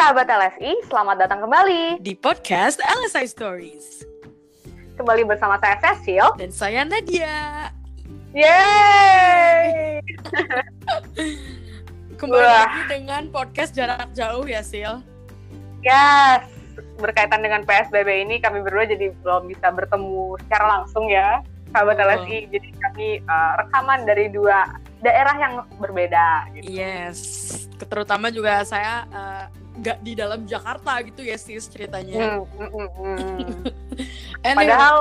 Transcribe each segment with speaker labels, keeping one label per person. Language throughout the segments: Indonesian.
Speaker 1: sahabat LSI, selamat datang kembali
Speaker 2: di podcast LSI Stories.
Speaker 1: Kembali bersama saya Cecil
Speaker 2: dan saya Nadia.
Speaker 1: Yeay!
Speaker 2: Kembali Wah. lagi dengan podcast jarak jauh ya, Sil.
Speaker 1: Yes, berkaitan dengan PSBB ini kami berdua jadi belum bisa bertemu secara langsung ya, sahabat oh. LSI. Jadi kami uh, rekaman dari dua daerah yang berbeda.
Speaker 2: Gitu. Yes, terutama juga saya uh, nggak di dalam Jakarta gitu ya sih ceritanya. Hmm, hmm. hmm.
Speaker 1: anyway, Padahal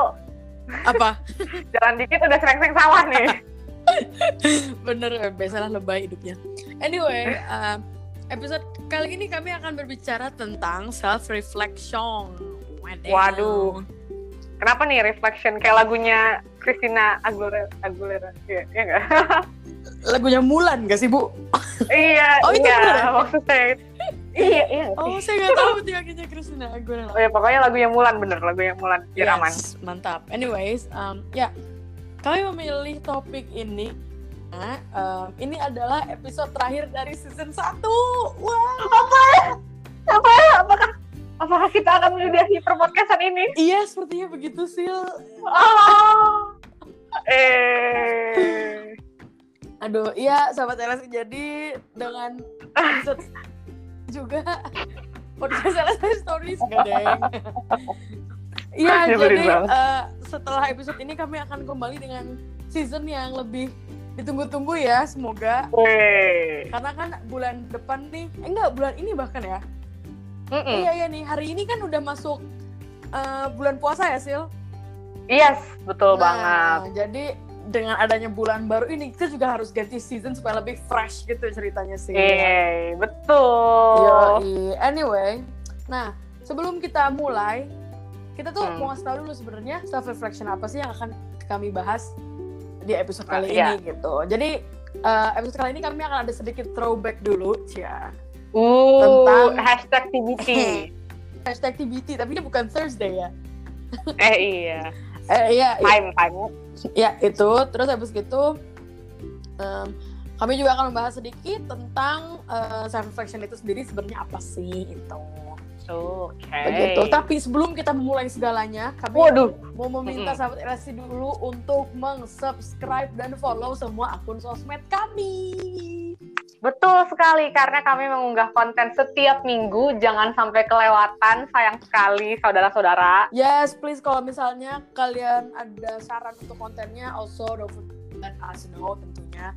Speaker 2: apa?
Speaker 1: jalan dikit udah sering-sering sawah nih.
Speaker 2: Bener, biasalah lebay hidupnya. Anyway, uh, episode kali ini kami akan berbicara tentang self reflection.
Speaker 1: Waduh. Kenapa nih reflection kayak lagunya Christina Aguilera? Aguilera, ya, ya gak?
Speaker 2: lagunya Mulan gak sih bu?
Speaker 1: iya, oh, itu iya, maksudnya iya iya
Speaker 2: oh saya nggak tahu tuh lagunya Christina Aguilera
Speaker 1: oh ya pokoknya lagu yang Mulan bener lagu yang Mulan biar yes, aman
Speaker 2: mantap anyways um, ya kami memilih topik ini Nah, um, ini adalah episode terakhir dari season 1.
Speaker 1: Wah. Apa ya? Apa ya? Apakah apakah kita akan menyudahi perpodcastan ini?
Speaker 2: Iya, sepertinya begitu, Sil.
Speaker 1: Oh. eh.
Speaker 2: Aduh, iya sahabat LS jadi dengan episode juga. Podcast selesai stories. Gak deng Iya jadi uh, setelah episode ini kami akan kembali dengan season yang lebih ditunggu-tunggu ya semoga.
Speaker 1: Wey.
Speaker 2: karena kan bulan depan nih eh, enggak bulan ini bahkan ya. Mm -mm. iya iya nih hari ini kan udah masuk uh, bulan puasa ya sil?
Speaker 1: Yes betul
Speaker 2: nah,
Speaker 1: banget.
Speaker 2: jadi dengan adanya bulan baru ini kita juga harus ganti season supaya lebih fresh gitu ceritanya sih.
Speaker 1: Eh, betul.
Speaker 2: Yo, anyway, nah sebelum kita mulai, kita tuh hmm. mau ngasih tahu dulu sebenarnya self reflection apa sih yang akan kami bahas di episode kali uh, ini gitu. Jadi uh, episode kali ini kami akan ada sedikit throwback dulu, ya.
Speaker 1: Uh, tentang hashtag TBT.
Speaker 2: hashtag TBT, tapi ini bukan Thursday ya.
Speaker 1: eh iya.
Speaker 2: Eh iya.
Speaker 1: Time time
Speaker 2: ya itu terus habis gitu um, kami juga akan membahas sedikit tentang uh, self reflection itu sendiri sebenarnya apa sih itu
Speaker 1: Oke.
Speaker 2: Okay. Begitu. Tapi sebelum kita memulai segalanya, kami
Speaker 1: Waduh.
Speaker 2: mau meminta sahabat relasi dulu untuk meng-subscribe dan follow semua akun sosmed kami.
Speaker 1: Betul sekali, karena kami mengunggah konten setiap minggu. Jangan sampai kelewatan, sayang sekali saudara-saudara.
Speaker 2: Yes, please kalau misalnya kalian ada saran untuk kontennya, also don't forget us know tentunya.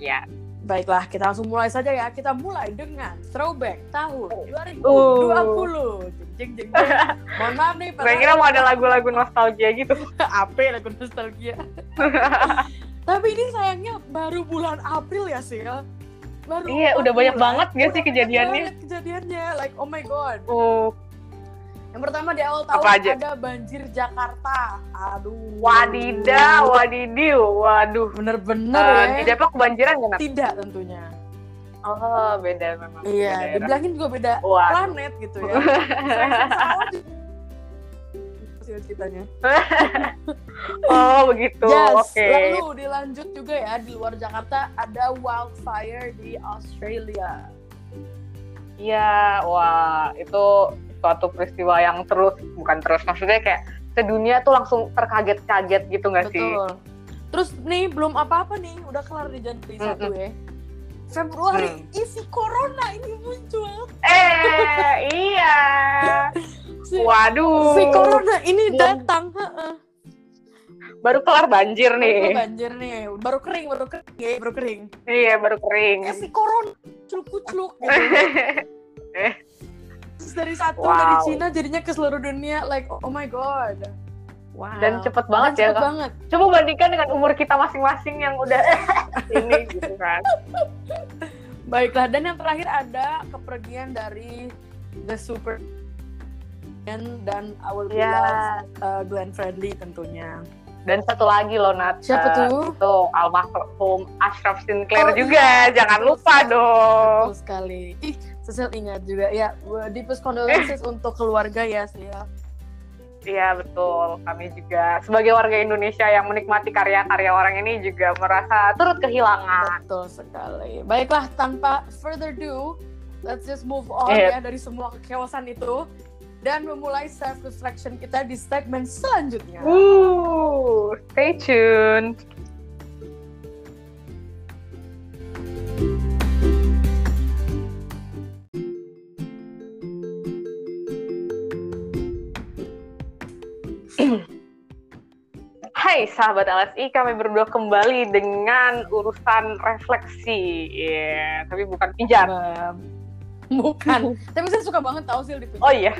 Speaker 1: Ya.
Speaker 2: Baiklah, kita langsung mulai saja ya. Kita mulai dengan throwback tahun 2020. Uh. Jeng, jeng, jeng, Mohon maaf nih.
Speaker 1: Saya kira mau ada lagu-lagu nostalgia gitu.
Speaker 2: Apa lagu nostalgia? Tapi ini sayangnya baru bulan April ya, sih
Speaker 1: baru iya udah banyak banget gak sih kejadiannya
Speaker 2: kejadiannya like oh my god
Speaker 1: oh
Speaker 2: yang pertama di awal tahun aja? ada banjir Jakarta. Aduh.
Speaker 1: Wadidaw, wadidiu, waduh.
Speaker 2: Bener-bener uh, ya.
Speaker 1: Di Depok kebanjiran nggak?
Speaker 2: Tidak tentunya.
Speaker 1: Oh, beda memang.
Speaker 2: Iya, dibilangin juga beda Waduh. planet gitu ya. Ceritanya.
Speaker 1: oh begitu.
Speaker 2: Yes.
Speaker 1: Oke. Okay.
Speaker 2: Lalu dilanjut juga ya di luar Jakarta ada wildfire di Australia.
Speaker 1: Iya, wah itu suatu peristiwa yang terus bukan terus maksudnya kayak sedunia tuh langsung terkaget-kaget gitu nggak sih?
Speaker 2: Betul. Terus nih belum apa-apa nih, udah kelar di Januari mm -hmm. satu ya. Februari hmm. isi corona ini muncul.
Speaker 1: Eh, iya.
Speaker 2: si,
Speaker 1: Waduh.
Speaker 2: Si corona ini Belum. datang.
Speaker 1: Baru kelar banjir nih.
Speaker 2: Baru banjir nih. Baru kering, baru kering. Ya, baru kering.
Speaker 1: Iya, baru kering.
Speaker 2: Eh, si corona culuk-culuk gitu. eh. Terus dari satu wow. dari Cina jadinya ke seluruh dunia like oh my god.
Speaker 1: Wow. Dan cepet banget Dan ya.
Speaker 2: Cepet banget.
Speaker 1: Coba bandingkan dengan umur kita masing-masing yang udah ini gitu kan.
Speaker 2: Baiklah, dan yang terakhir ada kepergian dari The Super dan our yeah. beloved uh, Glenn Fredly tentunya.
Speaker 1: Dan satu lagi loh Nat.
Speaker 2: Siapa uh, tuh?
Speaker 1: Itu almarhum Ashraf Sinclair oh, juga. Iya. Jangan lupa dong.
Speaker 2: Betul sekali. Ih, Cecil ingat juga ya. Deepest condolences untuk keluarga ya, ya.
Speaker 1: Iya betul, kami juga sebagai warga Indonesia yang menikmati karya-karya orang ini juga merasa turut kehilangan.
Speaker 2: Betul sekali. Baiklah, tanpa further ado, let's just move on yeah. ya dari semua kekewasan itu dan memulai self reflection kita di segmen selanjutnya.
Speaker 1: Ooh, stay tuned. Hai sahabat LSI, kami berdua kembali dengan urusan refleksi. Yeah, tapi bukan pijat.
Speaker 2: Bukan. tapi saya suka banget tahu sih dipijat.
Speaker 1: Oh iya.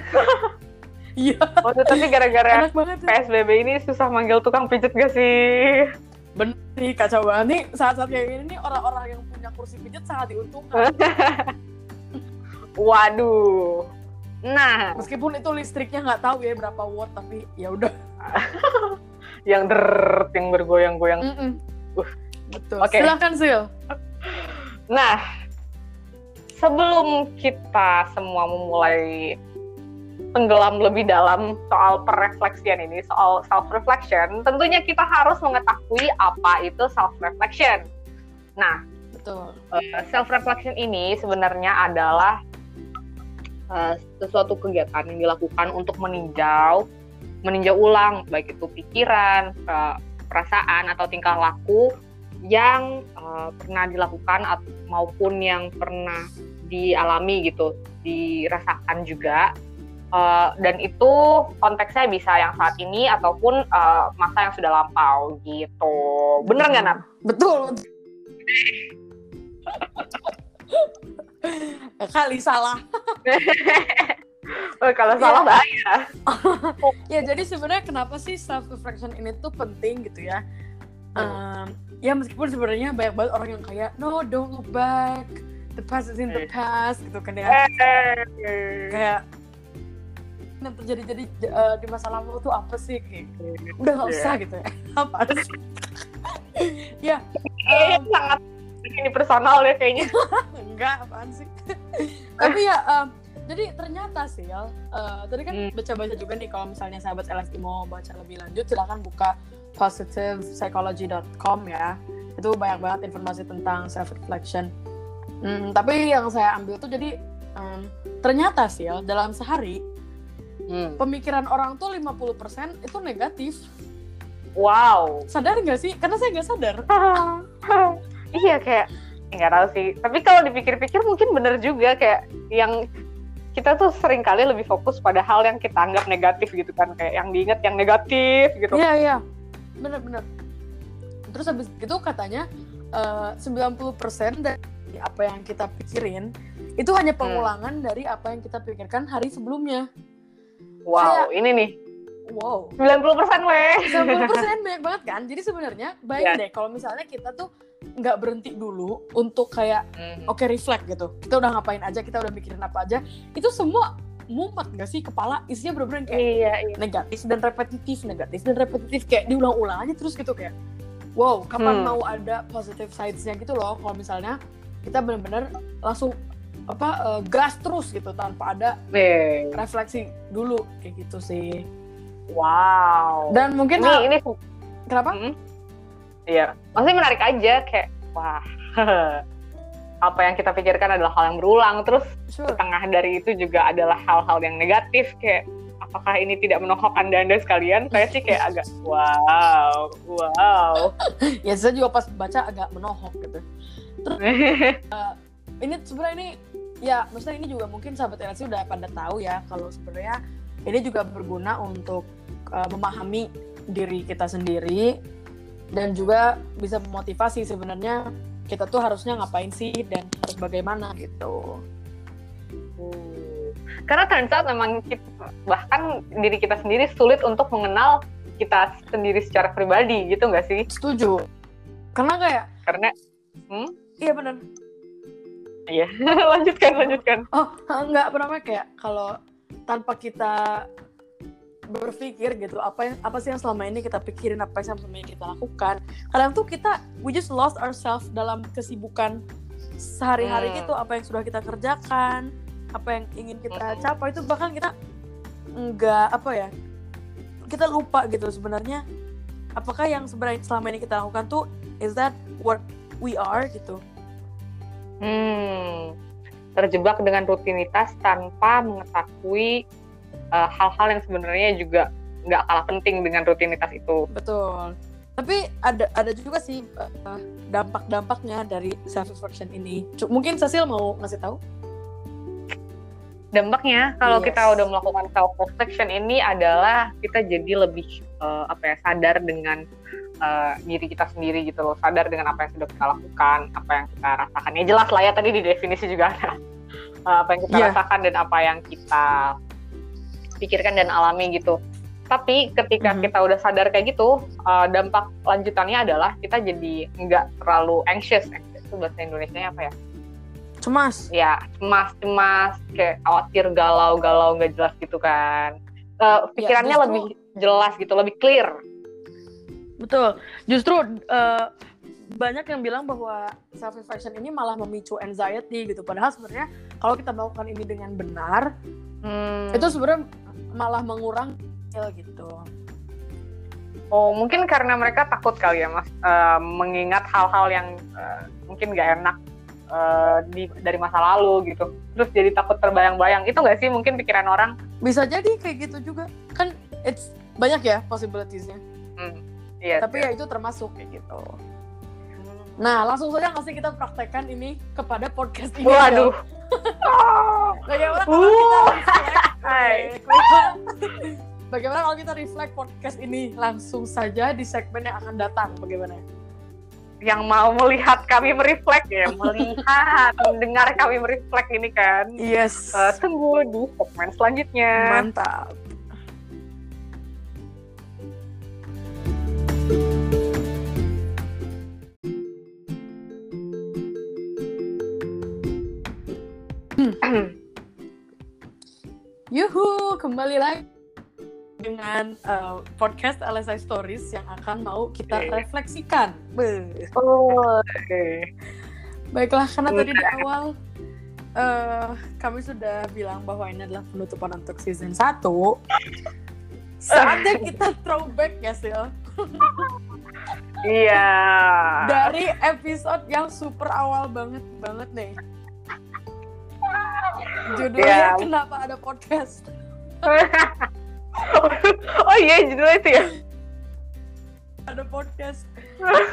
Speaker 2: Iya.
Speaker 1: oh, tapi gara-gara PSBB ini susah manggil tukang pijat gak sih?
Speaker 2: Bener sih, kacau banget. Nih saat-saat kayak gini nih orang-orang yang punya kursi pijat sangat diuntungkan.
Speaker 1: Waduh. Nah,
Speaker 2: meskipun itu listriknya nggak tahu ya berapa watt, tapi ya udah
Speaker 1: yang der yang bergoyang-goyang. Mm -mm.
Speaker 2: Uh. Betul. Okay. Silakan Sil.
Speaker 1: Nah, sebelum kita semua memulai tenggelam lebih dalam soal perefleksian ini, soal self reflection, tentunya kita harus mengetahui apa itu self reflection. Nah,
Speaker 2: betul.
Speaker 1: Uh, self reflection ini sebenarnya adalah uh, sesuatu kegiatan yang dilakukan untuk meninjau meninjau ulang baik itu pikiran, perasaan atau tingkah laku yang uh, pernah dilakukan maupun yang pernah dialami gitu, dirasakan juga. Uh, dan itu konteksnya bisa yang saat ini ataupun uh, masa yang sudah lampau gitu. Bener nggak Nat?
Speaker 2: Betul. Kali salah.
Speaker 1: Oh, kalau salah yeah. bahaya.
Speaker 2: ya jadi sebenarnya kenapa sih self reflection ini tuh penting gitu ya? Um, ya meskipun sebenarnya banyak banget orang yang kayak no don't look back, the past is in the eh. past gitu kan ya. Kayak yang terjadi jadi uh, di masa lalu tuh apa sih kayak udah nggak usah yeah. gitu ya apa sih ya
Speaker 1: um, sangat ini personal ya kayaknya
Speaker 2: enggak apaan sih tapi ya um, jadi ternyata sih ya uh, tadi kan hmm. baca-baca juga nih kalau misalnya sahabat LSD mau baca lebih lanjut silahkan buka positivepsychology.com ya itu banyak banget informasi tentang self reflection hmm, tapi yang saya ambil tuh jadi um, ternyata sih ya dalam sehari hmm. pemikiran orang tuh 50% itu negatif.
Speaker 1: Wow.
Speaker 2: Sadar nggak sih? Karena saya nggak sadar.
Speaker 1: Iya kayak nggak tahu sih. Tapi kalau dipikir-pikir mungkin bener juga kayak yang kita tuh sering kali lebih fokus pada hal yang kita anggap negatif gitu kan. Kayak yang diingat yang negatif gitu.
Speaker 2: Iya iya. Bener-bener terus habis itu katanya eh, uh, 90% dari apa yang kita pikirin itu hanya hmm. pengulangan hmm. dari apa yang kita pikirkan hari sebelumnya
Speaker 1: wow kayak, ini nih
Speaker 2: wow
Speaker 1: 90% weh
Speaker 2: 90% banyak banget kan jadi sebenarnya baik yeah. deh kalau misalnya kita tuh nggak berhenti dulu untuk kayak mm. oke okay, reflect gitu kita udah ngapain aja kita udah mikirin apa aja itu semua mumpet gak sih kepala isinya bener-bener kayak
Speaker 1: iya, iya.
Speaker 2: negatif dan repetitif negatif dan repetitif kayak diulang-ulang aja terus gitu kayak wow kapan hmm. mau ada positive sidesnya gitu loh kalau misalnya kita bener-bener langsung apa uh, gas terus gitu tanpa ada
Speaker 1: yeah.
Speaker 2: refleksi dulu kayak gitu sih.
Speaker 1: Wow.
Speaker 2: Dan mungkin
Speaker 1: ini, ini
Speaker 2: kenapa? Hmm?
Speaker 1: Iya, maksudnya menarik aja kayak wah. Apa yang kita pikirkan adalah hal yang berulang terus sure. setengah dari itu juga adalah hal-hal yang negatif kayak apakah ini tidak menohok anda anda sekalian? Saya sih kayak agak wow wow.
Speaker 2: Ya saya juga pas baca agak menohok gitu uh, ini sebenarnya ini ya maksudnya ini juga mungkin sahabat LC udah pada tahu ya kalau sebenarnya ini juga berguna untuk uh, memahami diri kita sendiri dan juga bisa memotivasi sebenarnya kita tuh harusnya ngapain sih dan harus bagaimana gitu.
Speaker 1: Hmm. Karena turns out memang kita, bahkan diri kita sendiri sulit untuk mengenal kita sendiri secara pribadi gitu nggak sih?
Speaker 2: Setuju. Karena kayak
Speaker 1: karena hmm?
Speaker 2: Iya benar.
Speaker 1: Iya, lanjutkan lanjutkan.
Speaker 2: Oh, enggak pernah kayak kalau tanpa kita berpikir gitu apa yang apa sih yang selama ini kita pikirin apa yang selama ini kita lakukan kadang tuh kita we just lost ourselves dalam kesibukan sehari-hari hmm. gitu apa yang sudah kita kerjakan apa yang ingin kita hmm. capai itu bahkan kita enggak apa ya kita lupa gitu sebenarnya apakah yang sebenarnya selama ini kita lakukan tuh is that what we are gitu
Speaker 1: hmm terjebak dengan rutinitas tanpa mengetahui hal eh, hal-hal yang sebenarnya juga nggak kalah penting dengan rutinitas itu.
Speaker 2: Betul. Tapi ada ada juga sih uh, dampak-dampaknya dari self reflection ini. Mungkin Cecil mau ngasih tahu?
Speaker 1: Dampaknya kalau yes. kita udah melakukan self reflection ini adalah kita jadi lebih uh, apa ya sadar dengan uh, diri kita sendiri gitu loh, sadar dengan apa yang sudah kita lakukan, apa yang kita rasakan. Ya jelas lah ya tadi di definisi juga ada uh, apa yang kita yeah. rasakan dan apa yang kita pikirkan dan alami gitu. Tapi ketika mm-hmm. kita udah sadar kayak gitu, uh, dampak lanjutannya adalah kita jadi nggak terlalu anxious. Anxious itu bahasa Indonesia apa ya?
Speaker 2: Cemas.
Speaker 1: Ya, cemas, cemas, kayak khawatir, galau, galau nggak jelas gitu kan. Uh, pikirannya ya, justru, lebih jelas gitu, lebih clear.
Speaker 2: Betul. Justru uh, banyak yang bilang bahwa self reflection ini malah memicu anxiety gitu. Padahal sebenarnya kalau kita melakukan ini dengan benar, hmm. itu sebenarnya malah mengurang gitu.
Speaker 1: Oh, mungkin karena mereka takut kali ya, Mas, uh, mengingat hal-hal yang uh, mungkin gak enak uh, di, dari masa lalu gitu. Terus jadi takut terbayang-bayang. Itu gak sih mungkin pikiran orang?
Speaker 2: Bisa jadi kayak gitu juga. Kan it's banyak ya possibilities-nya. Hmm, iya. Tapi ya itu termasuk kayak gitu. Nah, langsung saja ngasih kita praktekkan ini kepada podcast ini.
Speaker 1: Waduh.
Speaker 2: Bagaimana kalau kita reflect? Bagaimana kalau kita reflect podcast ini langsung saja di segmen yang akan datang? Bagaimana?
Speaker 1: Yang mau melihat kami mereflek ya, melihat, mendengar kami mereflek ini kan.
Speaker 2: Yes.
Speaker 1: Uh, tunggu di segmen selanjutnya.
Speaker 2: Mantap. Yuhu, kembali lagi dengan uh, podcast LSI Stories yang akan mau kita okay. refleksikan.
Speaker 1: Oh, okay.
Speaker 2: Baiklah, karena tadi di awal uh, kami sudah bilang bahwa ini adalah penutupan untuk season 1. Saatnya kita throwback ya, Sil.
Speaker 1: Iya.
Speaker 2: Dari episode yang super awal banget banget nih. Judulnya yeah. kenapa ada podcast?
Speaker 1: oh iya judulnya itu ya?
Speaker 2: Ada podcast.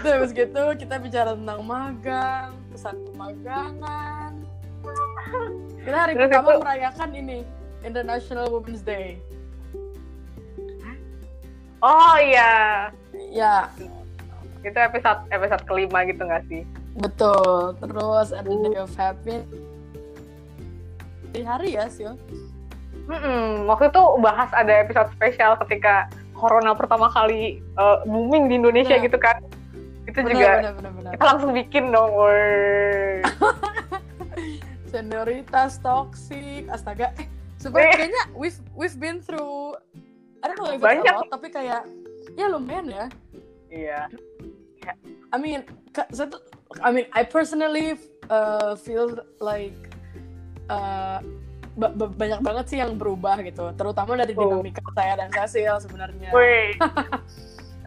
Speaker 2: Terus gitu kita bicara tentang magang kesan pemagangan kita hari terus pertama itu... merayakan ini International Women's Day.
Speaker 1: Oh iya.
Speaker 2: Ya.
Speaker 1: Itu episode episode kelima gitu gak sih?
Speaker 2: Betul. Terus ada. Day of Happy di hari ya sih
Speaker 1: Mm-mm. Waktu itu bahas ada episode spesial ketika corona pertama kali uh, booming di Indonesia nah. gitu kan. Itu bener, juga bener, bener, bener. kita langsung bikin dong.
Speaker 2: Senioritas toxic, astaga. Eh, sebenarnya kayaknya we've we've been through I don't know if Banyak. lot, tapi kayak ya lumayan ya.
Speaker 1: Iya.
Speaker 2: Yeah. I mean, I mean, I personally uh, feel like uh, banyak banget sih yang berubah gitu terutama dari oh. dinamika saya dan Cecil sebenarnya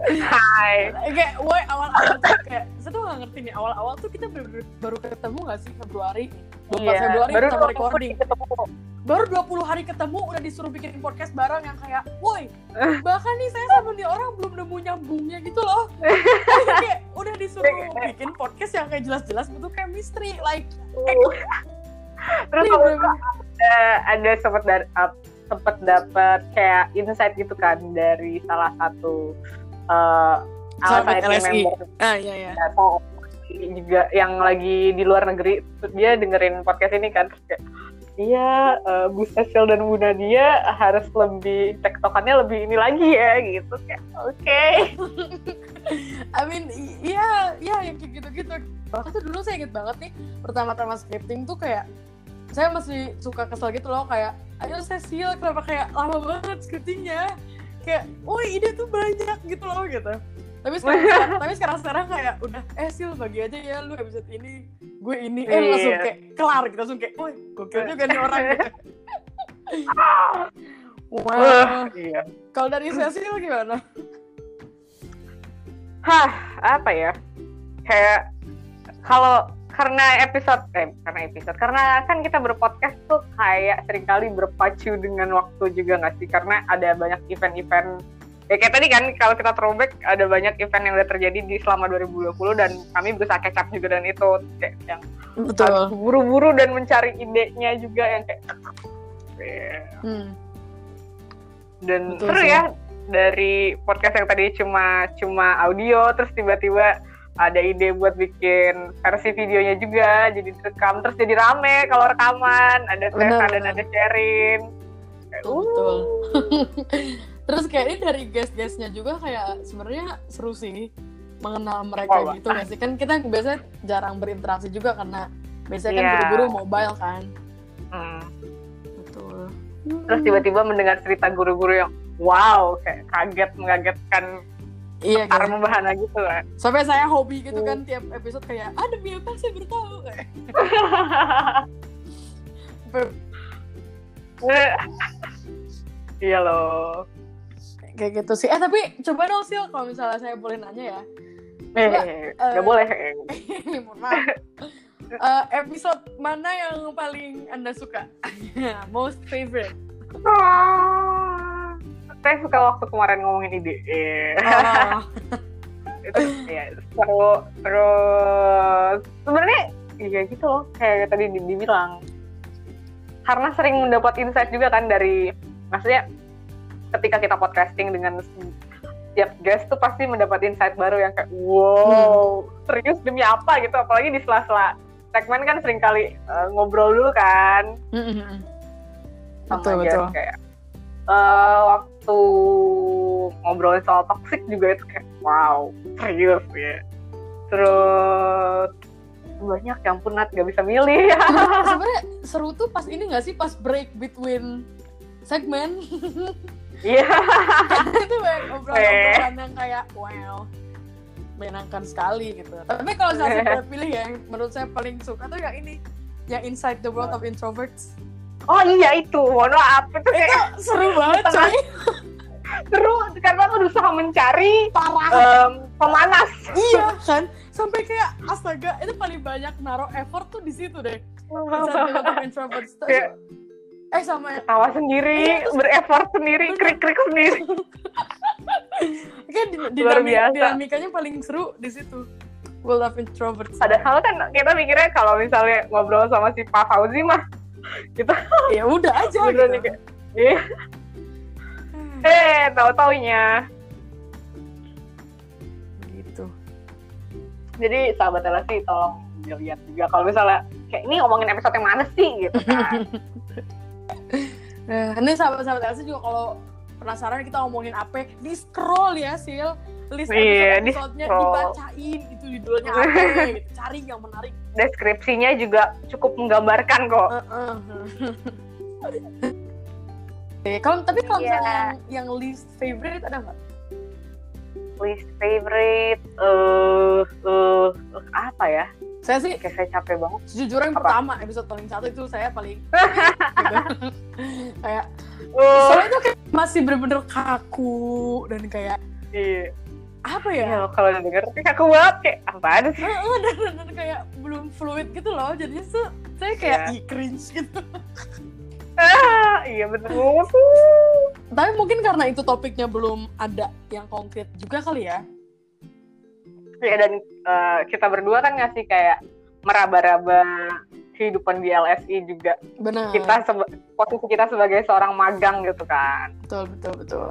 Speaker 1: Hai.
Speaker 2: kayak, woi awal-awal tuh kayak, saya tuh gak ngerti nih awal-awal tuh kita baru, baru ketemu gak sih Februari?
Speaker 1: Iya.
Speaker 2: Februari
Speaker 1: baru
Speaker 2: kita recording. Ketemu. Baru 20 hari ketemu udah disuruh bikin podcast bareng yang kayak, woi, bahkan nih saya sama nih orang belum nemu nyambungnya gitu loh. kayak udah disuruh bikin podcast yang kayak jelas-jelas butuh chemistry, like. Uh.
Speaker 1: Terus ada ada sempat uh, sempat dapat kayak insight gitu kan dari salah satu uh,
Speaker 2: LSI member. Ah iya iya.
Speaker 1: Juga yang lagi di luar negeri dia dengerin podcast ini kan kayak iya uh, Bu Cecil dan Bu Nadia harus lebih tektokannya lebih ini lagi ya gitu. Kayak oke. Okay.
Speaker 2: I mean iya iya yang kayak gitu-gitu. Tuh dulu saya inget banget nih pertama-tama scripting tuh kayak saya masih suka kesel gitu loh kayak ayo Cecil kenapa kayak lama banget skriptingnya kayak oh ide tuh banyak gitu loh gitu tapi sekarang, sekarang tapi sekarang sekarang kayak udah eh sil bagi aja ya lu episode ini gue ini eh iya. langsung kayak kelar gitu langsung kayak woi gokil juga nih orang Wah, wow. iya. Kalau dari Cecil gimana?
Speaker 1: Hah, apa ya? Kayak kalau karena episode eh karena episode karena kan kita berpodcast tuh kayak sering kali berpacu dengan waktu juga nggak sih karena ada banyak event-event ya kayak tadi kan kalau kita throwback ada banyak event yang udah terjadi di selama 2020 dan kami berusaha catch up juga dan itu kayak yang
Speaker 2: Betul.
Speaker 1: buru-buru dan mencari idenya juga yang kayak
Speaker 2: Hmm.
Speaker 1: dan
Speaker 2: Betul
Speaker 1: seru
Speaker 2: sih.
Speaker 1: ya dari podcast yang tadi cuma cuma audio terus tiba-tiba ada ide buat bikin versi videonya juga jadi direkam terus jadi rame kalau rekaman ada Tessa dan ada Sherin Kayak,
Speaker 2: Betul,
Speaker 1: uh,
Speaker 2: betul. Terus kayak ini dari guest-guestnya juga kayak sebenarnya seru sih mengenal mereka
Speaker 1: Oh,
Speaker 2: gitu nggak sih kan kita biasanya jarang berinteraksi juga karena biasanya kan
Speaker 1: Iya.
Speaker 2: buru-buru mobile kan.
Speaker 1: hmm.
Speaker 2: Betul.
Speaker 1: terus tiba-tiba mendengar cerita guru-guru yang wow kayak kaget mengagetkan
Speaker 2: Iya kan.
Speaker 1: membahana gitu kan
Speaker 2: Sampai saya hobi gitu kan tiap episode kayak ah demi apa saya bertahu
Speaker 1: iya loh
Speaker 2: kayak gitu sih. Eh tapi coba dong Sil kalau misalnya saya boleh nanya ya.
Speaker 1: eh nggak
Speaker 2: eh,
Speaker 1: boleh
Speaker 2: maaf. Eh, episode mana yang paling anda suka? Most favorite.
Speaker 1: Saya suka waktu kemarin ngomongin ide.
Speaker 2: Oh.
Speaker 1: itu ya seru terus sebenarnya iya gitu loh kayak tadi di- dibilang karena sering mendapat insight juga kan dari maksudnya ketika kita podcasting dengan setiap guest tuh pasti mendapat insight baru yang kayak wow serius demi apa gitu apalagi di sela-sela segmen kan sering kali eh, ngobrol dulu kan
Speaker 2: Mm-mm.
Speaker 1: sama
Speaker 2: Betul,
Speaker 1: guest
Speaker 2: betul.
Speaker 1: kayak eh, waktu ngobrolin soal toxic juga itu kayak wow serius ya. Terus banyak yang ampun Nat gak bisa milih.
Speaker 2: Sebenarnya seru tuh pas ini gak sih pas break between segmen?
Speaker 1: Iya.
Speaker 2: Itu banyak obrolan-obrolan yang kayak wow menyenangkan sekali gitu. Tapi kalau saya boleh pilih ya, yang menurut saya paling suka tuh yang ini, yang Inside the World of Introverts.
Speaker 1: Oh iya itu mohon maaf itu kayak
Speaker 2: Seru banget coy.
Speaker 1: seru karena aku berusaha mencari
Speaker 2: Parah.
Speaker 1: em, pemanas
Speaker 2: iya kan? Sampai kayak astaga, itu paling banyak naruh effort tuh di situ deh.
Speaker 1: Kayak-
Speaker 2: eh sama yang
Speaker 1: tawa sendiri bereffort sendiri krik krik sendiri
Speaker 2: kan di,
Speaker 1: Luar
Speaker 2: dinamik-
Speaker 1: biasa.
Speaker 2: dinamikanya paling seru di situ. World of Introverts.
Speaker 1: padahal kan kita mikirnya kalau misalnya ngobrol sama si Pak Fauzi mah kita
Speaker 2: ya udah aja
Speaker 1: beneran
Speaker 2: gitu.
Speaker 1: kayak eh eh tahu taunya
Speaker 2: gitu.
Speaker 1: jadi sahabat LSI tolong dilihat juga kalau misalnya kayak ini ngomongin episode yang mana sih gitu kan
Speaker 2: Nah, ini sahabat-sahabat Elsa juga kalau penasaran kita ngomongin apa, di scroll ya, Sil. List episode-episodenya
Speaker 1: scroll.
Speaker 2: dibacain itu judulnya apa gitu. Cari yang menarik.
Speaker 1: deskripsinya juga cukup menggambarkan kok
Speaker 2: Heeh. Oke, kalau tapi kalau misalnya yang, yang least favorite ada nggak?
Speaker 1: least favorite eh eh eh, apa ya
Speaker 2: Saya sih
Speaker 1: kayak saya capek banget
Speaker 2: sejujurnya yang
Speaker 1: Apa?
Speaker 2: pertama episode paling satu itu saya paling gitu. kayak
Speaker 1: Eh,
Speaker 2: soalnya itu kayak masih bener-bener kaku dan kayak
Speaker 1: iya
Speaker 2: apa ya?
Speaker 1: Iya, kalau denger kayak aku banget kayak apaan sih?
Speaker 2: Heeh, dan, dan, dan kayak belum fluid gitu loh jadinya tuh saya kayak ih cringe gitu.
Speaker 1: Ah iya betul
Speaker 2: tapi mungkin karena itu topiknya belum ada yang konkret juga kali ya?
Speaker 1: Ya dan eh, kita berdua kan ngasih kayak meraba-raba kehidupan di LSI juga.
Speaker 2: Benar.
Speaker 1: Kita posisi kita sebagai seorang magang gitu kan.
Speaker 2: Betul betul betul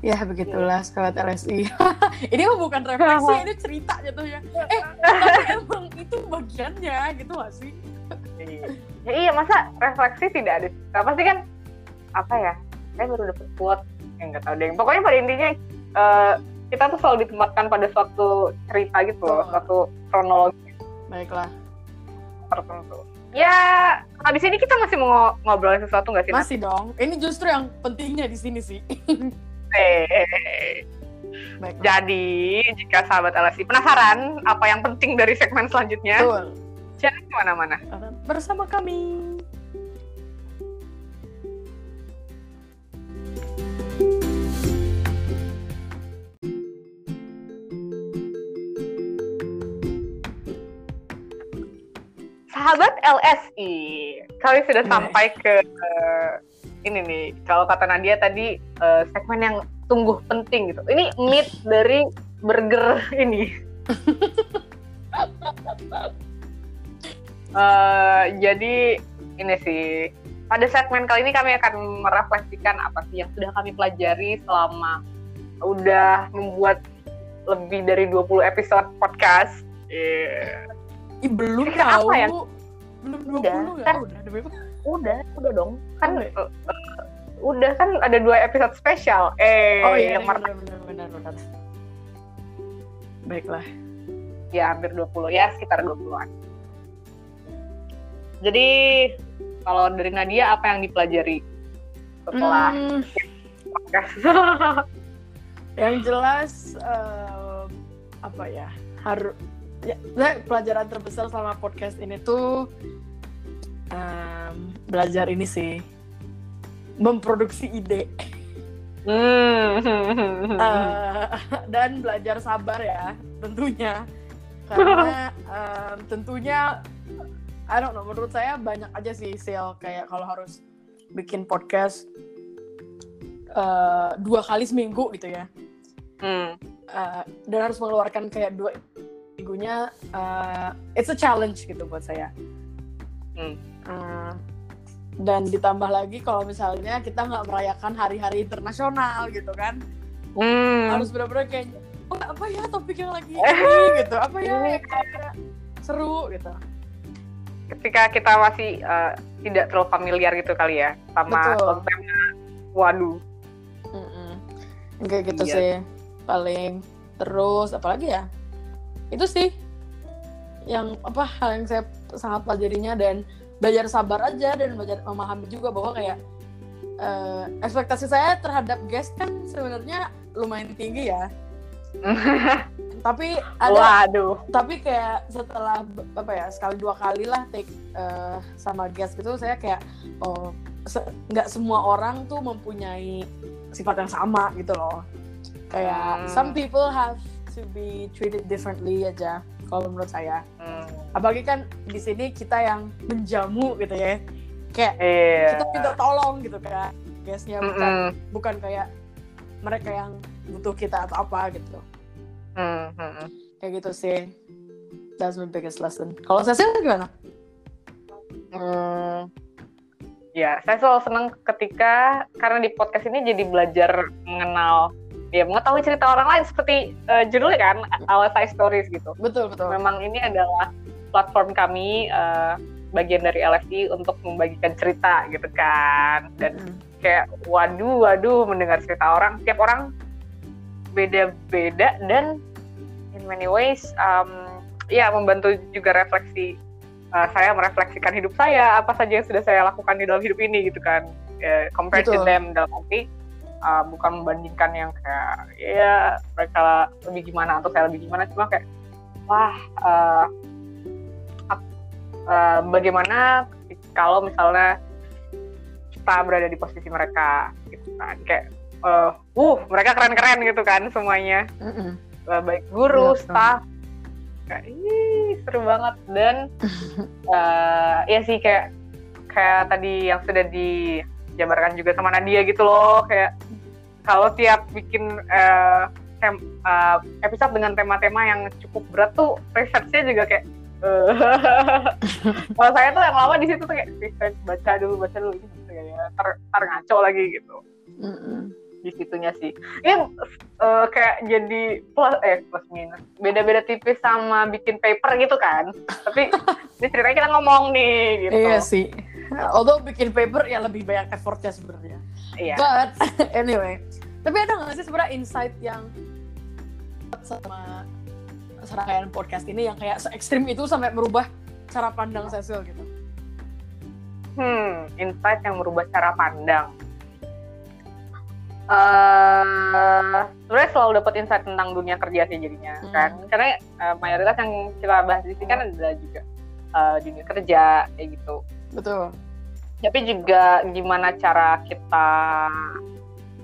Speaker 2: ya begitulah sahabat LSI ini mah bukan refleksi ini cerita jatuhnya. Eh tapi emang itu bagiannya gitu gak sih?
Speaker 1: Ya iya masa refleksi tidak ada nah, pasti kan apa ya saya baru dapet quote yang nggak tahu deh. Pokoknya pada intinya eh, kita tuh selalu ditempatkan pada suatu cerita gitu loh suatu kronologi.
Speaker 2: Baiklah.
Speaker 1: Tertentu. Ya habis ini kita masih mau ngobrolin sesuatu nggak sih
Speaker 2: masih dong. Ini justru yang pentingnya di sini sih baiklah
Speaker 1: jadi jika sahabat LSI penasaran apa yang penting dari segmen selanjutnya
Speaker 2: betul.
Speaker 1: jangan ke mana-mana
Speaker 2: bersama kami.
Speaker 1: Sahabat LSI, kali sudah sampai ke uh, ini nih. Kalau kata Nadia tadi uh, segmen yang tunggu penting gitu. Ini meat dari burger ini. uh, jadi ini sih pada segmen kali ini kami akan merefleksikan apa sih yang sudah kami pelajari selama udah membuat lebih dari 20 episode podcast.
Speaker 2: Yeah. Ih, belum tahu. Apa ya? Belum 20 udah,
Speaker 1: kan, udah, udah, udah dong. Kan uh, uh, udah kan ada dua episode spesial. Eh,
Speaker 2: oh, iya, yang iya, benar, benar, benar, benar. Baiklah.
Speaker 1: Ya, hampir 20. Ya, sekitar 20-an. Jadi, kalau dari Nadia, apa yang dipelajari setelah hmm.
Speaker 2: yang jelas, uh, apa ya, harus ya, pelajaran terbesar selama podcast ini tuh um, belajar ini sih. Memproduksi ide. Uh, dan belajar sabar ya tentunya. Karena um, tentunya I don't know menurut saya banyak aja sih sale kayak kalau harus bikin podcast uh, dua kali seminggu gitu ya. Hmm. uh, dan harus mengeluarkan kayak dua minggunya uh, it's a challenge gitu buat saya. Hmm. Uh, dan ditambah lagi kalau misalnya kita nggak merayakan hari-hari internasional gitu kan. Hmm. harus benar-benar kayak oh, apa ya topik yang lagi ini? gitu. Apa ya? Yang kayak seru gitu.
Speaker 1: Ketika kita masih uh, tidak terlalu familiar gitu kali ya sama tema waduh.
Speaker 2: Mm -mm. kayak gitu iya. sih. Paling terus apalagi ya? Itu sih yang apa hal yang saya sangat pelajarinya dan belajar sabar aja dan belajar memahami juga bahwa kayak uh, ekspektasi saya terhadap guest kan sebenarnya lumayan tinggi ya tapi ada Waduh. tapi kayak setelah apa ya sekali dua kali lah take uh, sama guest gitu saya kayak oh nggak se semua orang tuh mempunyai sifat yang sama gitu loh kayak hmm. some people have to be treated differently aja kalau menurut saya. Hmm. Apalagi kan di sini kita yang menjamu gitu ya. Kayak yeah. kita minta tolong gitu kayak guysnya bukan mm -mm. bukan kayak mereka yang butuh kita atau apa gitu. Mm -hmm. Kayak gitu sih. That's my biggest lesson. Kalau saya sih gimana?
Speaker 1: Hmm, ya, saya selalu senang ketika karena di podcast ini jadi belajar mengenal ya mengetahui cerita orang lain seperti uh, judulnya kan Our Side Stories gitu.
Speaker 2: Betul betul.
Speaker 1: Memang ini adalah platform kami uh, bagian dari LFI untuk membagikan cerita gitu kan dan mm -hmm. kayak waduh waduh mendengar cerita orang tiap orang beda-beda dan in many ways um, ya membantu juga refleksi uh, saya merefleksikan hidup saya apa saja yang sudah saya lakukan di dalam hidup ini gitu kan uh, compared Betul. to them dalam arti uh, bukan membandingkan yang kayak ya mereka lebih gimana atau saya lebih gimana cuma kayak wah uh, uh, bagaimana kalau misalnya kita berada di posisi mereka gitu kan. Kayak uh, uh mereka keren-keren gitu kan semuanya. Mm -mm. Uh, baik guru yeah, staff kayak ih seru banget. Dan uh, ya sih kayak kayak tadi yang sudah di dijabarkan juga sama Nadia gitu loh kayak kalau tiap bikin uh, tem uh, episode dengan tema-tema yang cukup berat tuh researchnya juga kayak uh, kalau saya tuh yang lama di situ tuh kayak research baca dulu baca dulu gitu ya ter, ter ngaco lagi gitu. Mm -mm. di situnya sih. Ini uh, kayak jadi plus eh plus minus beda-beda tipis sama bikin paper gitu kan. Tapi ini ceritanya kita ngomong nih gitu.
Speaker 2: Iya sih. Although bikin paper ya lebih banyak effortnya sebenarnya. Iya. But anyway, tapi ada nggak sih sebenarnya insight yang sama serangkaian podcast ini yang kayak se ekstrim itu sampai merubah cara pandang Cecil gitu?
Speaker 1: Hmm, insight yang merubah cara pandang. Uh, sebenarnya selalu dapat insight tentang dunia kerja sih jadinya hmm. kan karena uh, mayoritas yang kita bahas di sini kan adalah juga uh, dunia kerja kayak gitu
Speaker 2: betul
Speaker 1: tapi juga gimana cara kita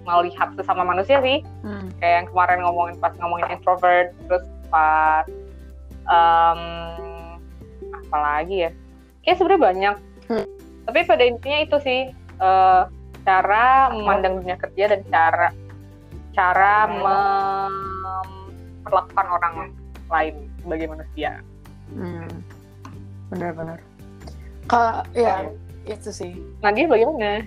Speaker 1: melihat sesama manusia sih hmm. kayak yang kemarin ngomongin pas ngomongin introvert terus pas um, apa lagi ya ya sebenarnya banyak hmm. tapi pada intinya itu sih uh, cara memandang dunia kerja dan cara cara memperlakukan orang lain sebagai manusia
Speaker 2: hmm. benar-benar kalau ya itu sih
Speaker 1: Nadia bagaimana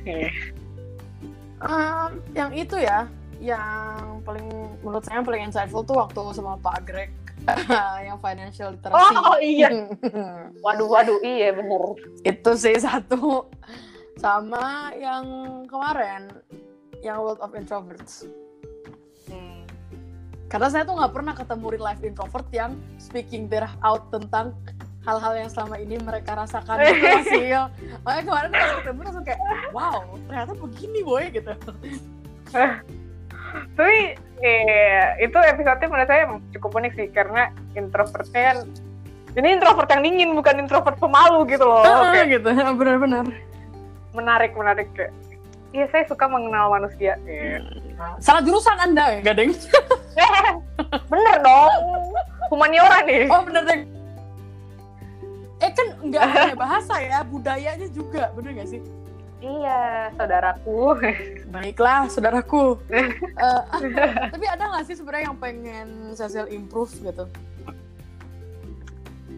Speaker 2: um, yang itu ya yang paling menurut saya yang paling insightful tuh waktu sama Pak Greg yang financial literacy.
Speaker 1: Oh, oh iya. waduh waduh iya bener.
Speaker 2: Itu sih satu. Sama yang kemarin yang World of Introverts. Hmm. Karena saya tuh nggak pernah ketemu real life introvert yang speaking their out tentang hal-hal yang selama ini mereka rasakan gitu hasil. Makanya kemarin pas ketemu langsung kayak, wow, ternyata begini boy gitu.
Speaker 1: Tapi eh, itu episode menurut saya cukup unik sih karena introvertnya kan ini introvert yang dingin bukan introvert pemalu gitu loh.
Speaker 2: Okay. gitu, benar-benar.
Speaker 1: Menarik, menarik kayak. Iya, saya suka mengenal manusia. Yeah.
Speaker 2: Salah jurusan Anda ya, Gading?
Speaker 1: bener dong. Humaniora nih.
Speaker 2: Oh, bener deh. Eh kan nggak hanya bahasa ya, budayanya juga, bener gak sih?
Speaker 1: Iya, saudaraku.
Speaker 2: Baiklah, saudaraku. uh, tapi ada nggak sih sebenarnya yang pengen social improve gitu?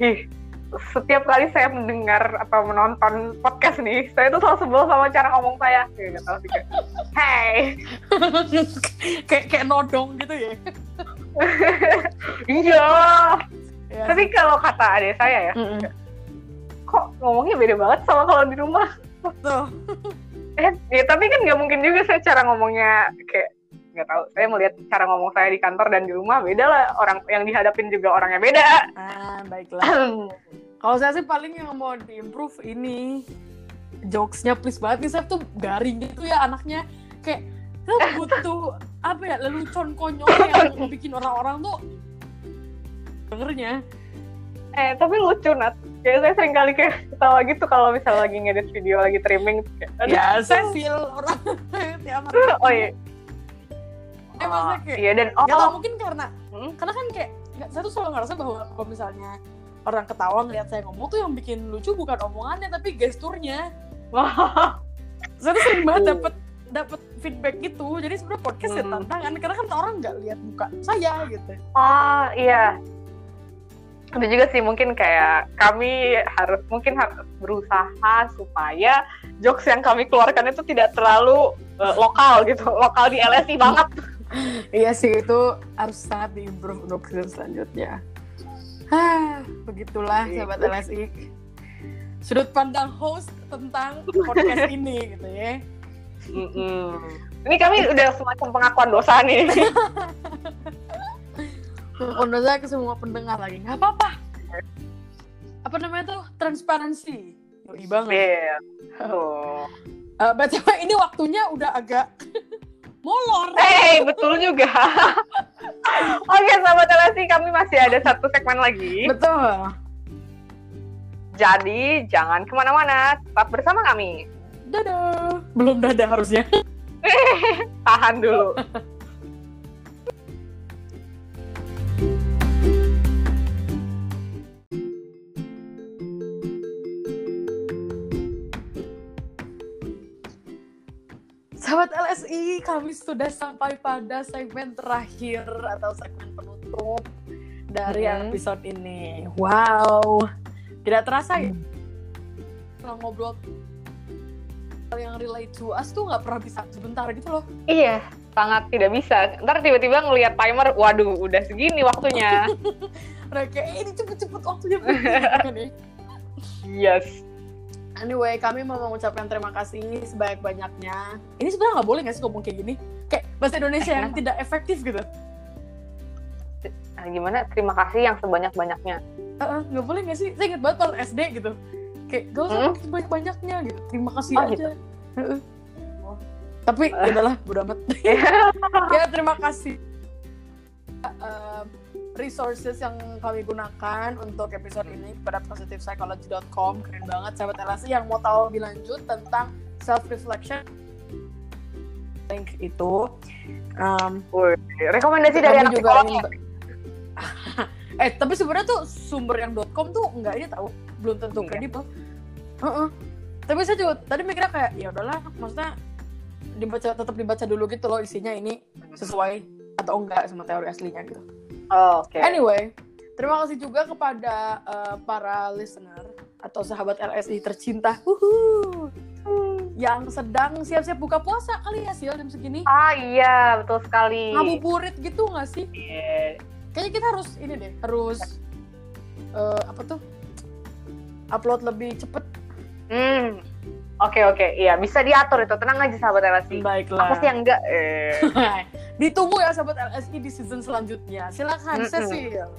Speaker 1: Ih, setiap kali saya mendengar atau menonton podcast nih, saya tuh selalu sebel sama cara ngomong saya. Kayak tahu sih kayak, hey,
Speaker 2: kayak kayak nodong gitu ya.
Speaker 1: iya. Ya. Tapi kalau kata adik saya ya, mm -mm. Kok ngomongnya beda banget sama kalau di rumah Tuh. eh, ya, tapi kan nggak mungkin juga saya cara ngomongnya kayak nggak tahu. Saya melihat cara ngomong saya di kantor dan di rumah beda lah. Orang yang dihadapin juga orangnya beda.
Speaker 2: Ah, baiklah. Kalau saya sih paling yang mau diimprove ini jokesnya please banget nih saya tuh garing gitu ya anaknya kayak lu butuh apa ya lelucon konyol yang bikin orang-orang tuh dengernya
Speaker 1: eh tapi lucu nat kayak saya sering kali kayak ketawa gitu kalau misalnya lagi ngedit video lagi trimming kayak,
Speaker 2: ya saya feel orang
Speaker 1: tiap hari. Oh iya.
Speaker 2: Eh, kayak,
Speaker 1: iya dan oh,
Speaker 2: ya mungkin karena hmm? karena kan kayak saya tuh selalu ngerasa bahwa kalau misalnya orang ketawa ngeliat saya ngomong tuh yang bikin lucu bukan omongannya tapi gesturnya. Saya tuh sering banget dapet dapet feedback gitu. Jadi sebenarnya podcast ya hmm. ya tantangan karena kan orang nggak lihat muka saya gitu.
Speaker 1: Oh iya ada juga sih mungkin kayak kami harus mungkin harus berusaha supaya jokes yang kami keluarkan itu tidak terlalu uh, lokal gitu. Lokal di LSI banget.
Speaker 2: Iya sih itu harus sangat diimprove untuk selanjutnya. Hah, begitulah iya. sahabat LSI sudut pandang host tentang podcast ini gitu ya.
Speaker 1: Mm -mm. ini kami udah semacam pengakuan dosa nih
Speaker 2: Saya ke semua pendengar lagi. Nggak apa-apa. Apa namanya tuh? Transparansi. Yoi banget.
Speaker 1: Iya. Yeah. Oh.
Speaker 2: Uh, BTW ini waktunya udah agak molor.
Speaker 1: Eh, hey, betul juga. Oke, sahabat televisi, kami masih ada satu segmen lagi.
Speaker 2: Betul.
Speaker 1: Jadi, jangan ke mana-mana. Tetap bersama kami.
Speaker 2: Dadah. Belum dadah harusnya.
Speaker 1: Tahan dulu.
Speaker 2: LSI, kami sudah sampai pada segmen terakhir atau segmen penutup dari hmm. episode ini. Wow, tidak terasa ya? Kalau ngobrol yang relate to us tuh nggak pernah bisa sebentar gitu loh.
Speaker 1: Iya, sangat tidak bisa. Ntar tiba-tiba ngelihat timer, waduh, udah segini waktunya.
Speaker 2: Mereka eh, ini cepet-cepet waktunya. kan ya?
Speaker 1: Yes.
Speaker 2: Anyway, kami mau mengucapkan terima kasih sebanyak-banyaknya. Ini sebenarnya nggak boleh nggak sih ngomong kayak gini? Kayak bahasa Indonesia yang tidak efektif gitu.
Speaker 1: Nah, gimana? Terima kasih yang sebanyak-banyaknya.
Speaker 2: Uh, nggak boleh nggak sih? Saya ingat banget pas SD gitu. Kayak gak usah hmm? sebanyak-banyaknya gitu. Terima kasih oh, aja. Gitu? Uh. Tapi uh. udahlah, udah amat. ya terima kasih. Uh, resources yang kami gunakan untuk episode ini kepada positivepsychology.com keren banget sahabat LSI yang mau tahu lebih lanjut tentang self reflection link itu
Speaker 1: um, rekomendasi dari anak juga ingin...
Speaker 2: eh tapi sebenarnya tuh sumber yang .com tuh enggak ini tahu belum tentu kredibel. Uh -uh. tapi saya juga tadi mikirnya kayak ya udahlah maksudnya dibaca tetap dibaca dulu gitu loh isinya ini sesuai atau enggak sama teori aslinya gitu
Speaker 1: oh, oke. Okay.
Speaker 2: anyway terima kasih juga kepada uh, para listener atau sahabat LSI tercinta. Uhuh. yang sedang siap-siap buka puasa kali ya Sil jam segini.
Speaker 1: Ah iya betul sekali.
Speaker 2: Ngabuburit gitu nggak sih?
Speaker 1: Yeah.
Speaker 2: kayaknya kita harus ini deh harus uh, apa tuh? Upload lebih cepet.
Speaker 1: Hmm Oke okay, oke, okay. iya bisa diatur itu. Tenang aja sahabat LSI.
Speaker 2: Baiklah.
Speaker 1: Apa sih yang enggak? Eh.
Speaker 2: Ditunggu ya sahabat LSI di season selanjutnya. Silakan, mm -mm. Cecil.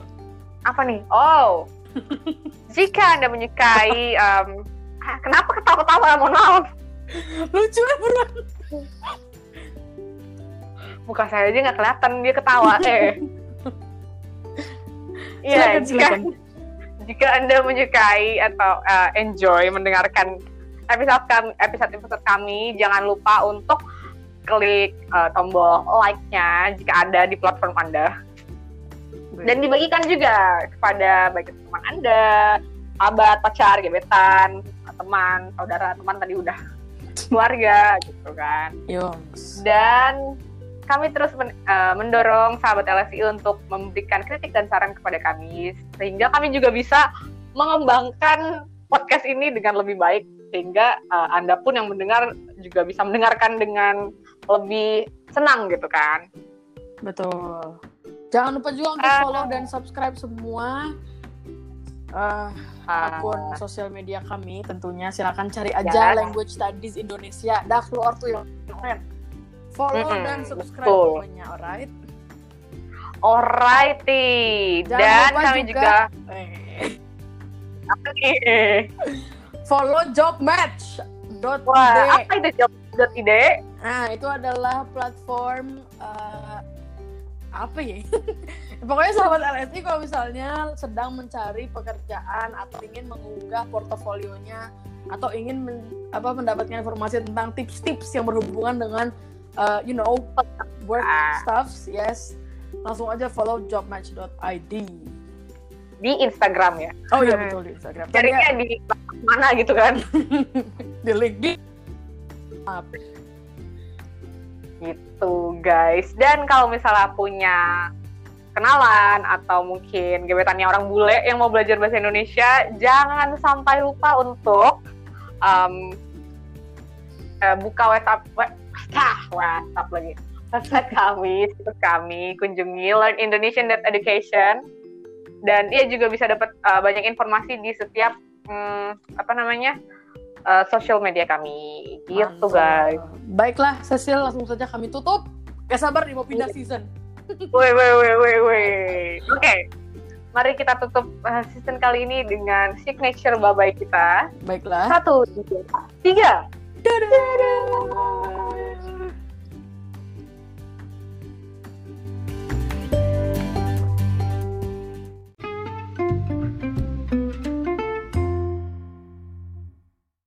Speaker 1: Apa nih? Oh, jika anda menyukai, um, kenapa ketawa-ketawa? Mohon maaf.
Speaker 2: Lucu ya buruan.
Speaker 1: Muka saya aja nggak kelihatan dia ketawa. eh. Iya, jika, jika anda menyukai atau uh, enjoy mendengarkan episode kami, episode episode kami, jangan lupa untuk klik uh, tombol like-nya jika ada di platform Anda. Dan dibagikan juga kepada baik teman Anda, sahabat, pacar, gebetan, teman, saudara, teman tadi udah keluarga gitu kan.
Speaker 2: Yos.
Speaker 1: Dan kami terus men, uh, mendorong sahabat LSI untuk memberikan kritik dan saran kepada kami sehingga kami juga bisa mengembangkan podcast ini dengan lebih baik sehingga uh, Anda pun yang mendengar juga bisa mendengarkan dengan lebih senang gitu kan.
Speaker 2: Betul. Jangan lupa juga untuk uh, follow dan subscribe semua uh, akun sosial media kami tentunya. Silakan cari aja ya. language studies Indonesia. Dah keluar tuh yang keren. Follow mm -hmm, dan subscribe semuanya alright?
Speaker 1: Alrighty. Dan kami juga, juga eh.
Speaker 2: Follow job match
Speaker 1: dot Wah, apa itu job dot ide?
Speaker 2: Nah, itu adalah platform uh, apa ya? Pokoknya sahabat LSI kalau misalnya sedang mencari pekerjaan atau ingin mengunggah portofolionya atau ingin men, apa mendapatkan informasi tentang tips-tips yang berhubungan dengan uh, you know work ah. stuffs, yes. Langsung aja follow jobmatch.id
Speaker 1: di Instagram ya.
Speaker 2: Oh iya betul di Instagram.
Speaker 1: Carinya di mana gitu kan?
Speaker 2: di link di
Speaker 1: gitu guys. Dan kalau misalnya punya kenalan atau mungkin gebetannya orang bule yang mau belajar bahasa Indonesia, jangan sampai lupa untuk um, uh, buka WhatsApp, WhatsApp, WhatsApp lagi website kami, situs kami, kunjungi learnindonesian.education dan dia juga bisa dapat uh, banyak informasi di setiap um, apa namanya uh, social media kami gitu Mantap. guys
Speaker 2: baiklah Cecil langsung saja kami tutup gak sabar nih mau pindah iya. season
Speaker 1: woi woi woi woi woi oke mari kita tutup uh, season kali ini dengan signature babai kita
Speaker 2: baiklah
Speaker 1: satu tiga, tiga. Dadah. Dadah.